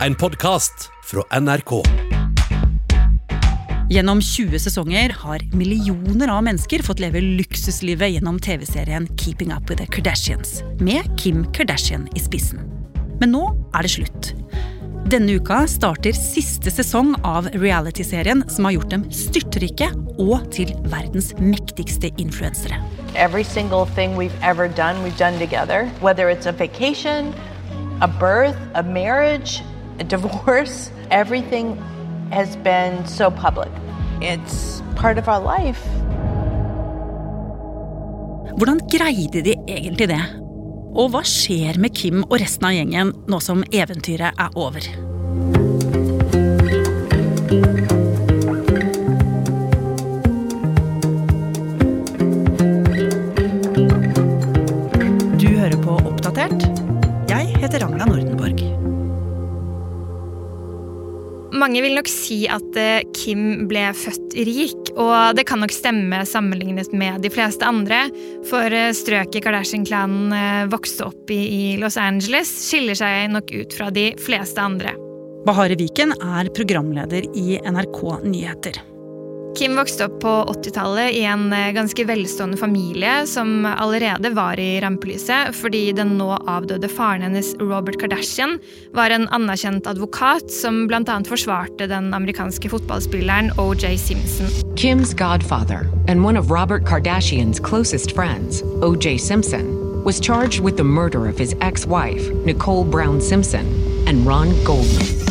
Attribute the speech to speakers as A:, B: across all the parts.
A: En podkast fra NRK.
B: Gjennom 20 sesonger har millioner av mennesker fått leve luksuslivet gjennom TV-serien Keeping Up With The Kardashians, med Kim Kardashian i spissen. Men nå er det slutt. Denne uka starter siste sesong av realityserien som har gjort dem styrtrike og til verdens mektigste influensere.
C: Every single thing we've ever done, we've done together. Whether it's a vacation, a birth, a marriage, divorce, everything has been so public. It's part of our life.
B: Hvordan greide de egentlig det? Og hva skjer med Kim og resten av gjengen nå som eventyret er over? Du hører på Oppdatert. Jeg heter Ragna Nordenborg.
D: Mange vil nok si at eh, Kim ble født rik, og det kan nok stemme sammenlignet med de fleste andre, for eh, strøket Kardashian-klanen eh, vokste opp i Los Angeles, skiller seg nok ut fra de fleste andre.
B: Bahare Viken er programleder i NRK Nyheter.
D: Kim vokste opp på 80-tallet i en eh, ganske velstående familie som allerede var i rampelyset fordi den nå avdøde faren hennes Robert Kardashian var en anerkjent advokat som bl.a. forsvarte den amerikanske fotballspilleren OJ Simpson.
E: Kim's godfather and one of Robert Kardashian's closest friends, O.J. Simpson, was charged with the murder of his Nicole Brown Simpson, and Ron Goldman.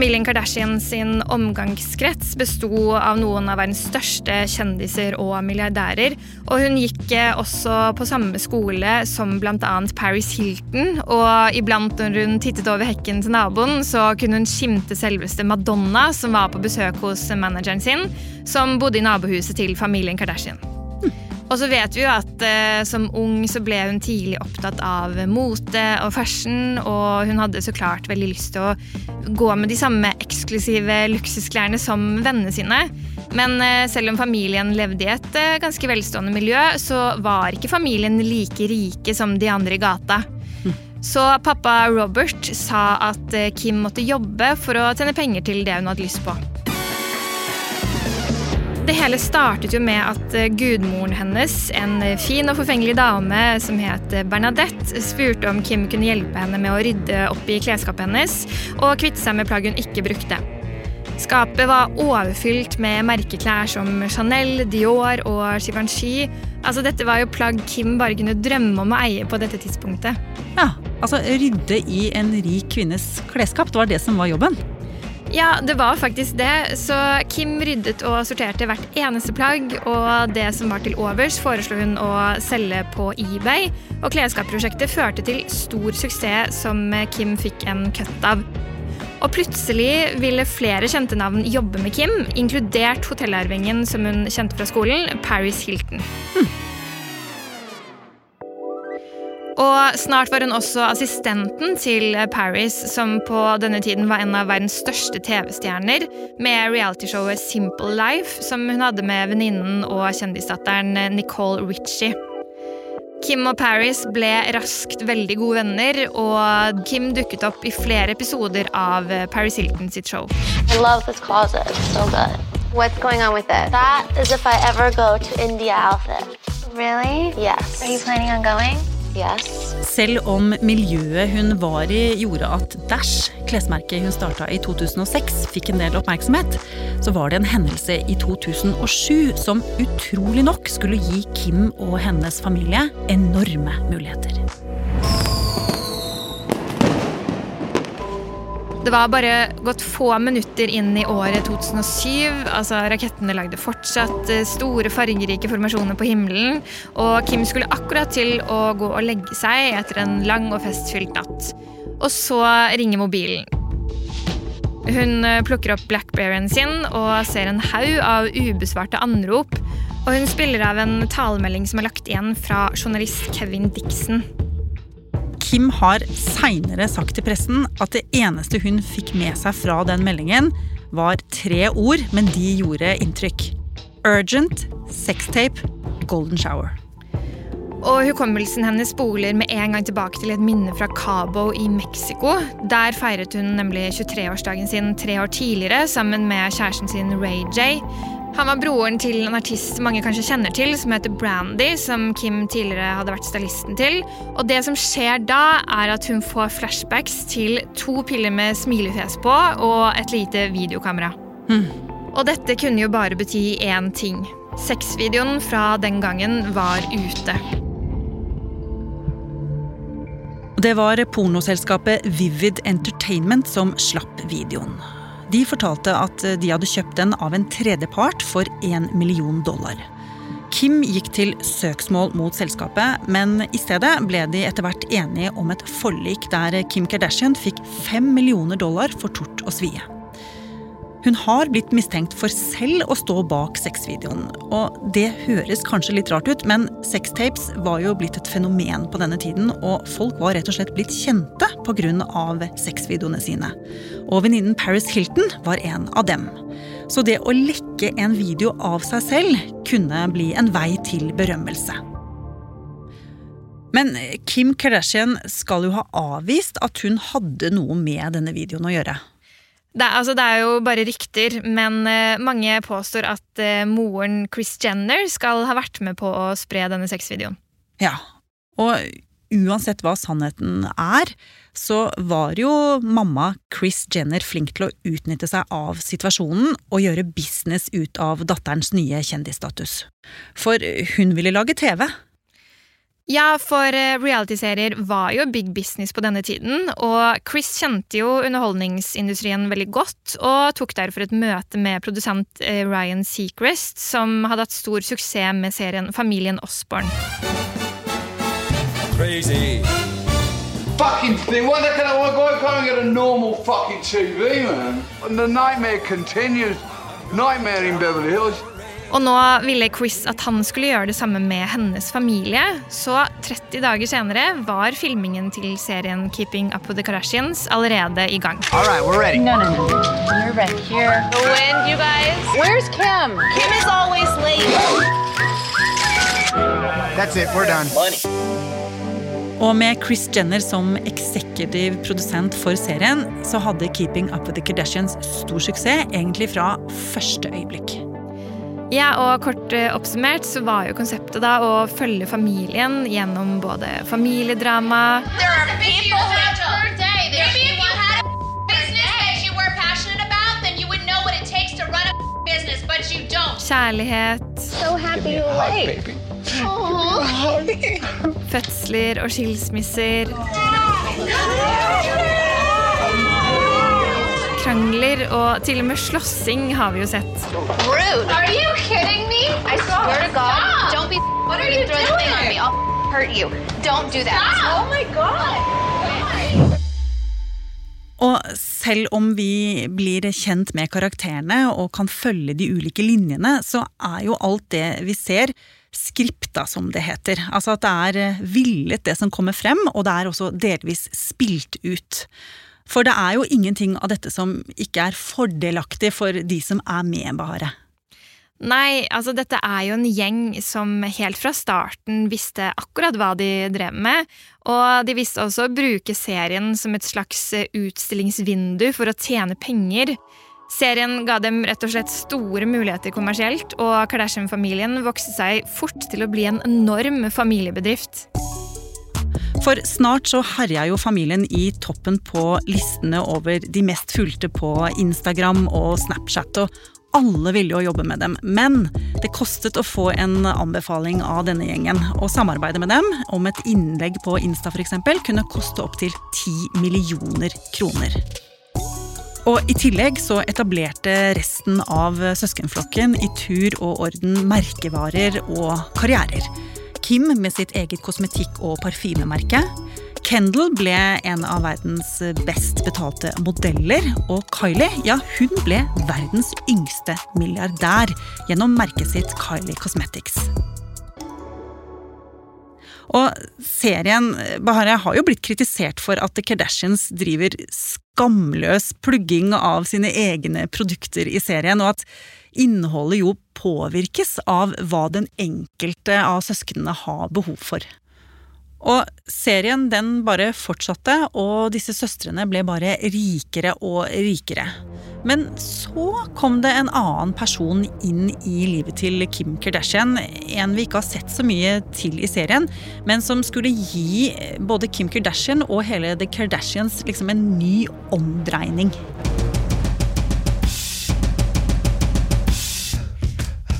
D: Familien Kardashian sin omgangskrets besto av noen av verdens største kjendiser og milliardærer, og hun gikk eh, også på samme skole som bl.a. Paris Hilton, og iblant når hun tittet over hekken til naboen, så kunne hun skimte selveste Madonna, som var på besøk hos manageren sin, som bodde i nabohuset til familien Kardashian. Og så vet vi jo at eh, som ung så ble hun tidlig opptatt av mote og fashion, og hun hadde så klart veldig lyst til å gå med de samme eksklusive luksusklærne som vennene sine. Men eh, selv om familien levde i et eh, ganske velstående miljø, så var ikke familien like rike som de andre i gata. Så pappa Robert sa at eh, Kim måtte jobbe for å tjene penger til det hun hadde lyst på. Det hele startet jo med at eh, gudmoren hennes, en eh, fin og forfengelig dame som het eh, Bernadette, spurte om Kim kunne hjelpe henne med å rydde opp i klesskapet hennes og kvitte seg med plagg hun ikke brukte. Skapet var overfylt med merkeklær som Chanel, Dior og Givenchy. Altså, dette var jo plagg Kim bare kunne drømme om å eie på dette tidspunktet.
B: Ja, altså Rydde i en rik kvinnes klesskap, det var det som var jobben.
D: Ja, det var faktisk det. Så Kim ryddet og sorterte hvert eneste plagg, og det som var til overs, foreslo hun å selge på eBay. Og klesskapprosjektet førte til stor suksess som Kim fikk en cut av. Og plutselig ville flere kjente navn jobbe med Kim, inkludert hotellarvingen som hun kjente fra skolen, Paris Hilton. Og snart var hun også assistenten til Paris, som på denne tiden var en av verdens største TV-stjerner, med realityshowet Simple Life, som hun hadde med venninnen og kjendisdatteren Nicole Ritchie. Kim og Paris ble raskt veldig gode venner, og Kim dukket opp i flere episoder av Paris Hilton sitt show.
F: I love this closet. It's so good. What's going on with it? That is if I ever go to India outfit.
G: Really?
F: Yes.
G: Are you planning on going?
F: Yes.
B: Selv om miljøet hun var i gjorde at Dash, klesmerket hun starta i 2006, fikk en del oppmerksomhet, så var det en hendelse i 2007 som utrolig nok skulle gi Kim og hennes familie enorme muligheter.
D: Det var bare gått få minutter inn i året 2007. altså Rakettene lagde fortsatt eh, store, fargerike formasjoner på himmelen. Og Kim skulle akkurat til å gå og legge seg etter en lang og festfylt natt. Og så ringer mobilen. Hun eh, plukker opp Blackberryen sin og ser en haug av ubesvarte anrop. Og hun spiller av en talemelding som er lagt igjen fra journalist Kevin Dixon.
B: Kim har seinere sagt til pressen at det eneste hun fikk med seg fra den meldingen, var tre ord, men de gjorde inntrykk. Urgent, sextape, golden shower.
D: Og hukommelsen hennes spoler med en gang tilbake til et minne fra Cabo i Mexico. Der feiret hun nemlig 23-årsdagen sin tre år tidligere sammen med kjæresten sin Ray J. Han var broren til en artist mange kanskje kjenner til, som heter Brandy, som Kim tidligere hadde vært stylisten til. Og det som skjer da, er at hun får flashbacks til to piller med smilefjes på og et lite videokamera.
B: Mm.
D: Og dette kunne jo bare bety én ting. Sexvideoen fra den gangen var ute.
B: Det var pornoselskapet Vivid Entertainment som slapp videoen. De fortalte at de hadde kjøpt den av en tredjepart for én million dollar. Kim gikk til søksmål mot selskapet, men i stedet ble de etter hvert enige om et forlik der Kim Kardashian fikk fem millioner dollar for tort og svie. Hun har blitt mistenkt for selv å stå bak sexvideoen. Og det høres kanskje litt rart ut, men sextapes var jo blitt et fenomen på denne tiden, og folk var rett og slett blitt kjente pga. sexvideoene sine. Og venninnen Paris Hilton var en av dem. Så det å lekke en video av seg selv kunne bli en vei til berømmelse. Men Kim Kardashian skal jo ha avvist at hun hadde noe med denne videoen å gjøre.
D: Det altså, det er jo bare rykter, men uh, mange påstår at uh, moren Chris Jenner skal ha vært med på å spre denne sexvideoen.
B: Ja, og uansett hva sannheten er, så var jo mamma Chris Jenner flink til å utnytte seg av situasjonen og gjøre business ut av datterens nye kjendisstatus. For hun ville lage TV.
D: Ja, for eh, realityserier var jo big business på denne tiden, og Chris kjente jo underholdningsindustrien veldig godt, og tok derfor et møte med produsent eh, Ryan Seacrest, som hadde hatt stor suksess med serien Familien Osborne.
H: Crazy.
I: Fucking thing. Why can't I why can't I get a normal fucking TV, man? And the nightmare continues. Nightmare in Beverly Hills.
D: Og nå ville Chris at han skulle gjøre det samme med hennes familie. Så 30 dager senere var filmingen til serien Keeping Up With The Kardashians allerede i gang.
J: All right, we're ready.
C: No, no, no. You're right here.
F: The wind, you guys.
C: Where's Kim?
F: Kim is always late.
J: That's it, we're done.
B: Og med Chris Jenner som eksekutiv produsent for serien, så hadde Keeping Up With The Kardashians stor suksess egentlig fra første øyeblikk.
D: Ja, og Kort eh, oppsummert så var jo konseptet da å følge familien gjennom både familiedrama. Kjærlighet,
F: So
D: fødsler og skilsmisser. Krangler og til og med slåssing har vi jo sett.
F: Rude.
K: Are you kidding me?
F: I swear to God,
K: Stop.
F: don't be
K: What are you
F: throw the thing on
K: doing?
F: me. I'll hurt you. Don't do that.
K: Oh my god.
B: Og selv om vi blir kjent med karakterene og kan følge de ulike linjene, så er jo alt det vi ser skripta, som det heter. Altså at det er villet det som kommer frem, og det er også delvis spilt ut. For det er jo ingenting av dette som ikke er fordelaktig for de som er med, Bahare.
D: Nei, altså dette er jo en gjeng som helt fra starten visste akkurat hva de drev med, og de visste også å bruke serien som et slags utstillingsvindu for å tjene penger. Serien ga dem rett og slett store muligheter kommersielt, og Kardashian-familien vokste seg fort til å bli en enorm familiebedrift.
B: For snart så herja jo familien i toppen på listene over de mest fulgte på Instagram og Snapchat, og alle ville jo jobbe med dem. Men det kostet å få en anbefaling av denne gjengen. Å samarbeide med dem om et innlegg på Insta for eksempel, kunne koste opptil 10 millioner kroner. Og I tillegg så etablerte resten av søskenflokken i tur og orden merkevarer og karrierer. Kim med sitt eget kosmetikk- og parfymemerke. Kendal ble en av verdens best betalte modeller. Og Kylie ja, hun ble verdens yngste milliardær gjennom merket sitt Kylie Cosmetics. Og serien Bahareh har jo blitt kritisert for at The Kardashians driver skamløs plugging av sine egne produkter i serien, og at innholdet jo påvirkes av hva den enkelte av søsknene har behov for. Og serien den bare fortsatte, og disse søstrene ble bare rikere og rikere. Men så kom det en annen person inn i livet til Kim Kardashian. En vi ikke har sett så mye til i serien, men som skulle gi både Kim Kardashian og hele The Kardashians liksom en ny omdreining.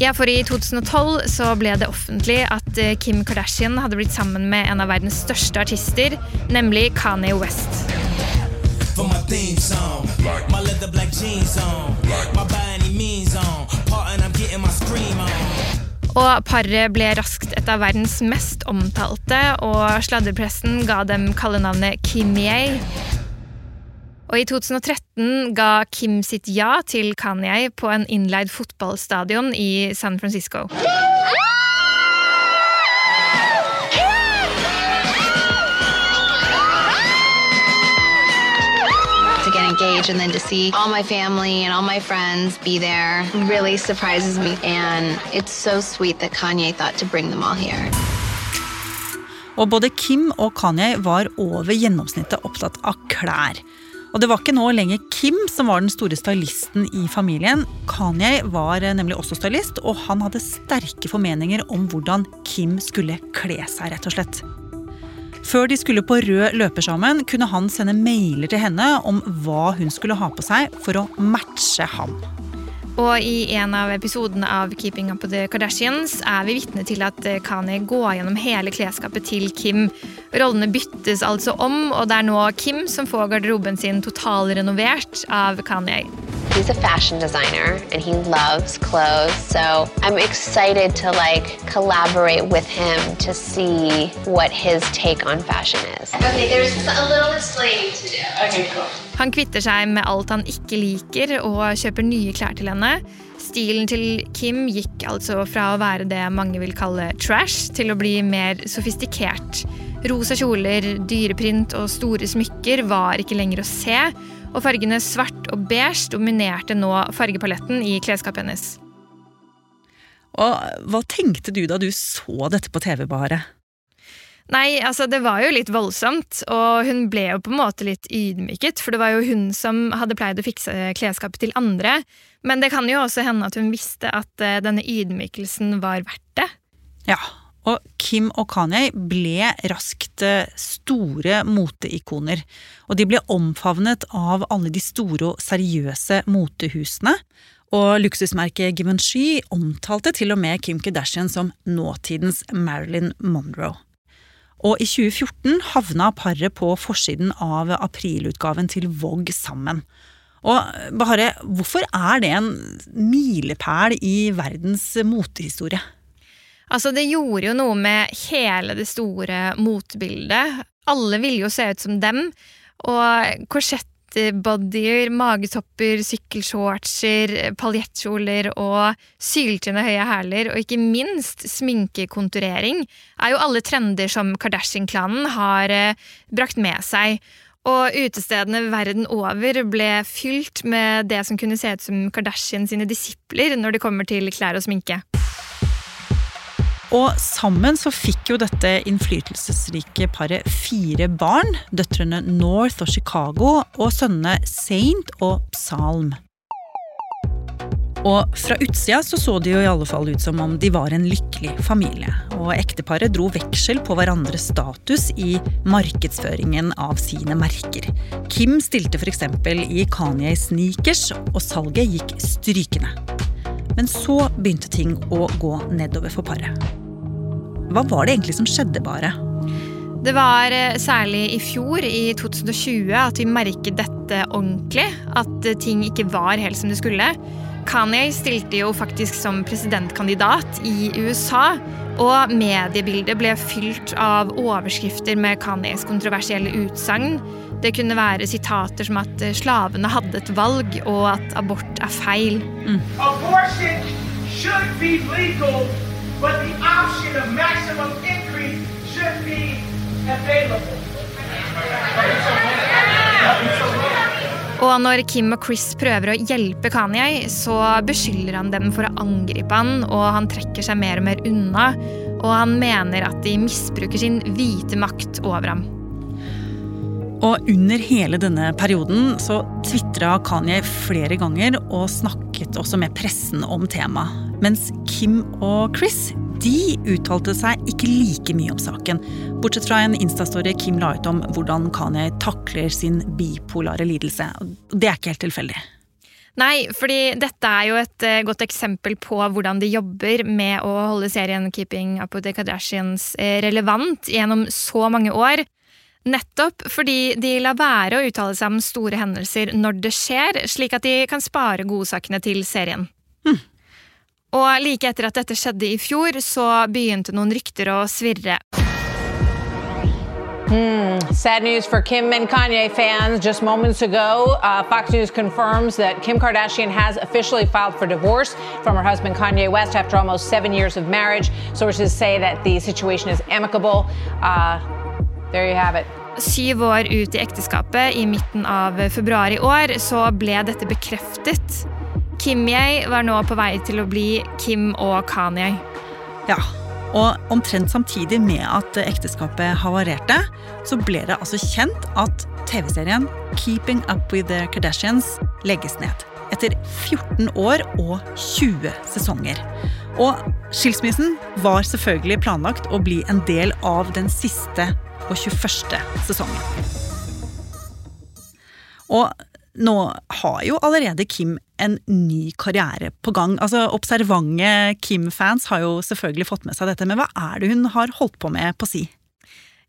D: Ja, for I 2012 så ble det offentlig at eh, Kim Kardashian hadde blitt sammen med en av verdens største artister, nemlig Kanye West. Og paret ble raskt et av verdens mest omtalte, og sladrepressen ga dem kallenavnet Kimye. Og i 2013 ga Kim sitt ja til Kanye på en innleid fotballstadion i San Francisco.
G: To get engaged and then to see all my family and all my friends be there really surprises me. And it's so sweet that Kanye thought to bring them all here.
B: Og både Kim og Kanye var over gjennomsnittet opptatt av klær. Og det var ikke nå lenger Kim som var den store stylisten i familien. Kanye var nemlig også stylist, og han hadde sterke formeninger om hvordan Kim skulle kle seg, rett og slett. Før de skulle på rød løper sammen, kunne han sende mailer til henne om hva hun skulle ha på seg for å matche ham.
D: Og i en av episodene av Keeping Up with the Kardashians er vi vitne til at Kanye går gjennom hele klesskapet til Kim. Rollene byttes altså om, og det er nå Kim som får garderoben sin totalrenovert av Kanye.
F: He's a fashion designer and he loves clothes, so I'm excited to like collaborate with him to see what his take on fashion is.
K: Okay, there's a little explaining to do. Okay, cool.
D: Han kvitter seg med alt han ikke liker, og kjøper nye klær til henne. Stilen til Kim gikk altså fra å være det mange vil kalle trash, til å bli mer sofistikert. Rosa kjoler, dyreprint og store smykker var ikke lenger å se, og fargene svart og beige dominerte nå fargepaletten i klesskapet hennes.
B: Og hva tenkte du da du så dette på TV, Bare?
D: Nei, altså det var jo litt voldsomt, og hun ble jo på en måte litt ydmyket, for det var jo hun som hadde pleid å fikse klesskapet til andre. Men det kan jo også hende at hun visste at eh, denne ydmykelsen var verdt det.
B: Ja, og Kim og Kanye ble raskt eh, store moteikoner. Og de ble omfavnet av alle de store og seriøse motehusene. Og luksusmerket Givenchy omtalte til og med Kim Kardashian som nåtidens Marilyn Monroe. Og i 2014 havna paret på forsiden av aprilutgaven til Vogue sammen. Og Bahareh, hvorfor er det en milepæl i verdens motehistorie?
D: Altså, det gjorde jo noe med hele det store motebildet. Alle ville jo se ut som dem. Og korsettbodyer, magetopper, sykkelshortser, paljettkjoler og syltynne høye hæler, og ikke minst sminkekonturering, er jo alle trender som Kardashian-klanen har eh, brakt med seg. Og utestedene verden over ble fylt med det som kunne se ut som Kardashian sine disipler når det kommer til klær og sminke.
B: Og sammen så fikk jo dette innflytelsesrike paret fire barn. Døtrene North og Chicago, og sønnene Saint og Psalm. Og fra utsida så, så det jo i alle fall ut som om de var en lykkelig familie. Og ekteparet dro veksel på hverandres status i markedsføringen av sine merker. Kim stilte f.eks. i Kanye sneakers, og salget gikk strykende. Men så begynte ting å gå nedover for paret. Hva var det egentlig som skjedde, bare?
D: Det var eh, særlig i fjor, i 2020, at vi merket dette ordentlig. At eh, ting ikke var helt som det skulle. Kanye stilte jo faktisk som presidentkandidat i USA. Og mediebildet ble fylt av overskrifter med Kanyes kontroversielle utsagn. Det kunne være sitater som at eh, slavene hadde et valg, og at abort er feil.
H: Mm. But the option of maximum increase should be available.
D: Og når Kim og Chris prøver å hjelpe Kanye, så beskylder han dem for å angripe han, og han trekker seg mer og mer unna. og han mener at de misbruker sin hvite makt over ham.
B: Og under hele denne perioden så tvitra Kanye flere ganger og snakket også med pressen om temaet. Mens Kim og Chris de uttalte seg ikke like mye om saken. Bortsett fra en instastory Kim la ut om hvordan Kanye takler sin bipolare lidelse. Det er ikke helt tilfeldig.
D: Nei, fordi dette er jo et uh, godt eksempel på hvordan de jobber med å holde serien Keeping Up With The Kardashians uh, relevant gjennom så mange år. Nettopp fordi de lar være å uttale seg om store hendelser når det skjer, slik at de kan spare godsakene til serien. Og like etter at dette skjedde i fjor, så begynte noen rykter å svirre.
L: Hmm. Sad news for Kim and Kanye fans. Just moments ago, uh, Fox News confirms that Kim Kardashian has officially filed for divorce from her husband Kanye West after almost seven years of marriage. Sources say that the situation is amicable. Uh, there you have it.
D: Syv år ut i ekteskapet, i midten av februar i år, så ble dette bekreftet. Kim-Ye var nå på vei til å bli Kim og Kanye.
B: Ja, og omtrent samtidig med at ekteskapet havarerte, så ble det altså kjent at TV-serien Keeping Up With The Kardashians legges ned. Etter 14 år og 20 sesonger. Og skilsmissen var selvfølgelig planlagt å bli en del av den siste og 21. sesongen. Og nå har jo allerede Kim en ny karriere på gang. Altså, Observante Kim-fans har jo selvfølgelig fått med seg dette, men hva er det hun har holdt på med på si?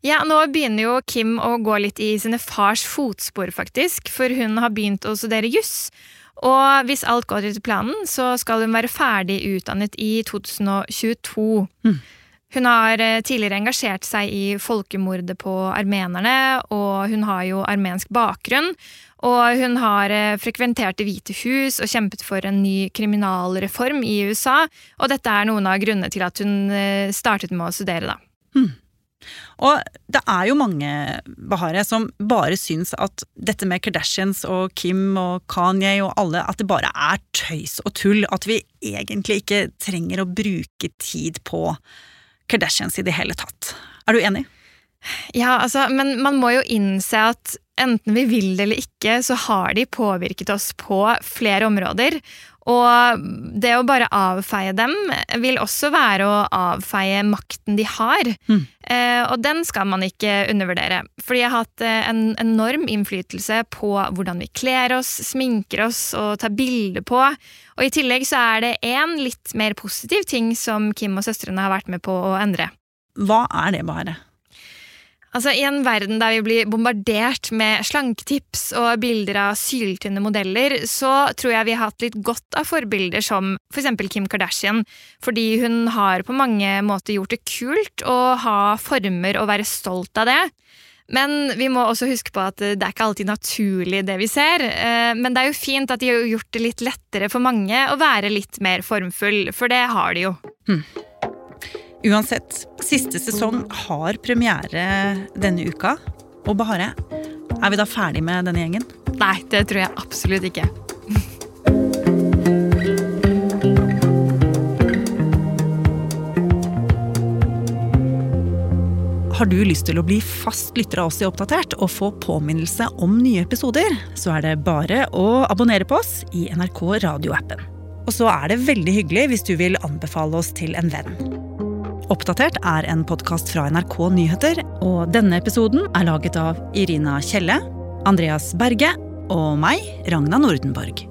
D: Ja, Nå begynner jo Kim å gå litt i sine fars fotspor, faktisk. For hun har begynt å studere juss. Og hvis alt går etter planen, så skal hun være ferdig utdannet i 2022.
B: Mm.
D: Hun har tidligere engasjert seg i folkemordet på armenerne, og hun har jo armensk bakgrunn. Og hun har frekventert Det hvite hus og kjempet for en ny kriminalreform i USA. Og dette er noen av grunnene til at hun startet med å studere, da.
B: Hmm. Og det er jo mange Bahare, som bare syns at dette med Kardashians og Kim og Kanye og alle, at det bare er tøys og tull. At vi egentlig ikke trenger å bruke tid på Kardashians i det hele tatt. Er du enig?
D: Ja, altså, men man må jo innse at enten vi vil det eller ikke, så har de påvirket oss på flere områder. Og det å bare avfeie dem vil også være å avfeie makten de har.
B: Mm.
D: Eh, og den skal man ikke undervurdere. Fordi jeg har hatt en enorm innflytelse på hvordan vi kler oss, sminker oss og tar bilder på. Og i tillegg så er det én litt mer positiv ting som Kim og søstrene har vært med på å endre.
B: Hva er det, Bahare?
D: Altså, I en verden der vi blir bombardert med slanketips og bilder av syltynne modeller, så tror jeg vi har hatt litt godt av forbilder som f.eks. For Kim Kardashian, fordi hun har på mange måter gjort det kult å ha former og være stolt av det. Men vi må også huske på at det er ikke alltid naturlig, det vi ser. Men det er jo fint at de har gjort det litt lettere for mange å være litt mer formfull, for det har de jo.
B: Hmm. Uansett, siste sesong har premiere denne uka. Og Bahare, er vi da ferdig med denne gjengen?
D: Nei, det tror jeg absolutt ikke.
B: Har du lyst til å bli fast lytter av oss i Oppdatert og få påminnelse om nye episoder, så er det bare å abonnere på oss i NRK radioappen. Og så er det veldig hyggelig hvis du vil anbefale oss til en venn. Oppdatert er en podkast fra NRK Nyheter, og denne episoden er laget av Irina Kjelle, Andreas Berge og meg, Ragna Nordenborg.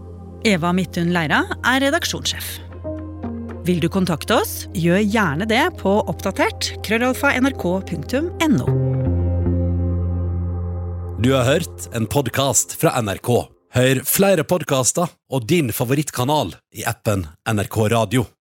B: Eva Midthun Leira er redaksjonssjef. Vil du kontakte oss, gjør gjerne det på oppdatert krøllalfa nrk.no.
A: Du har hørt en podkast fra NRK. Hør flere podkaster og din favorittkanal i appen NRK Radio.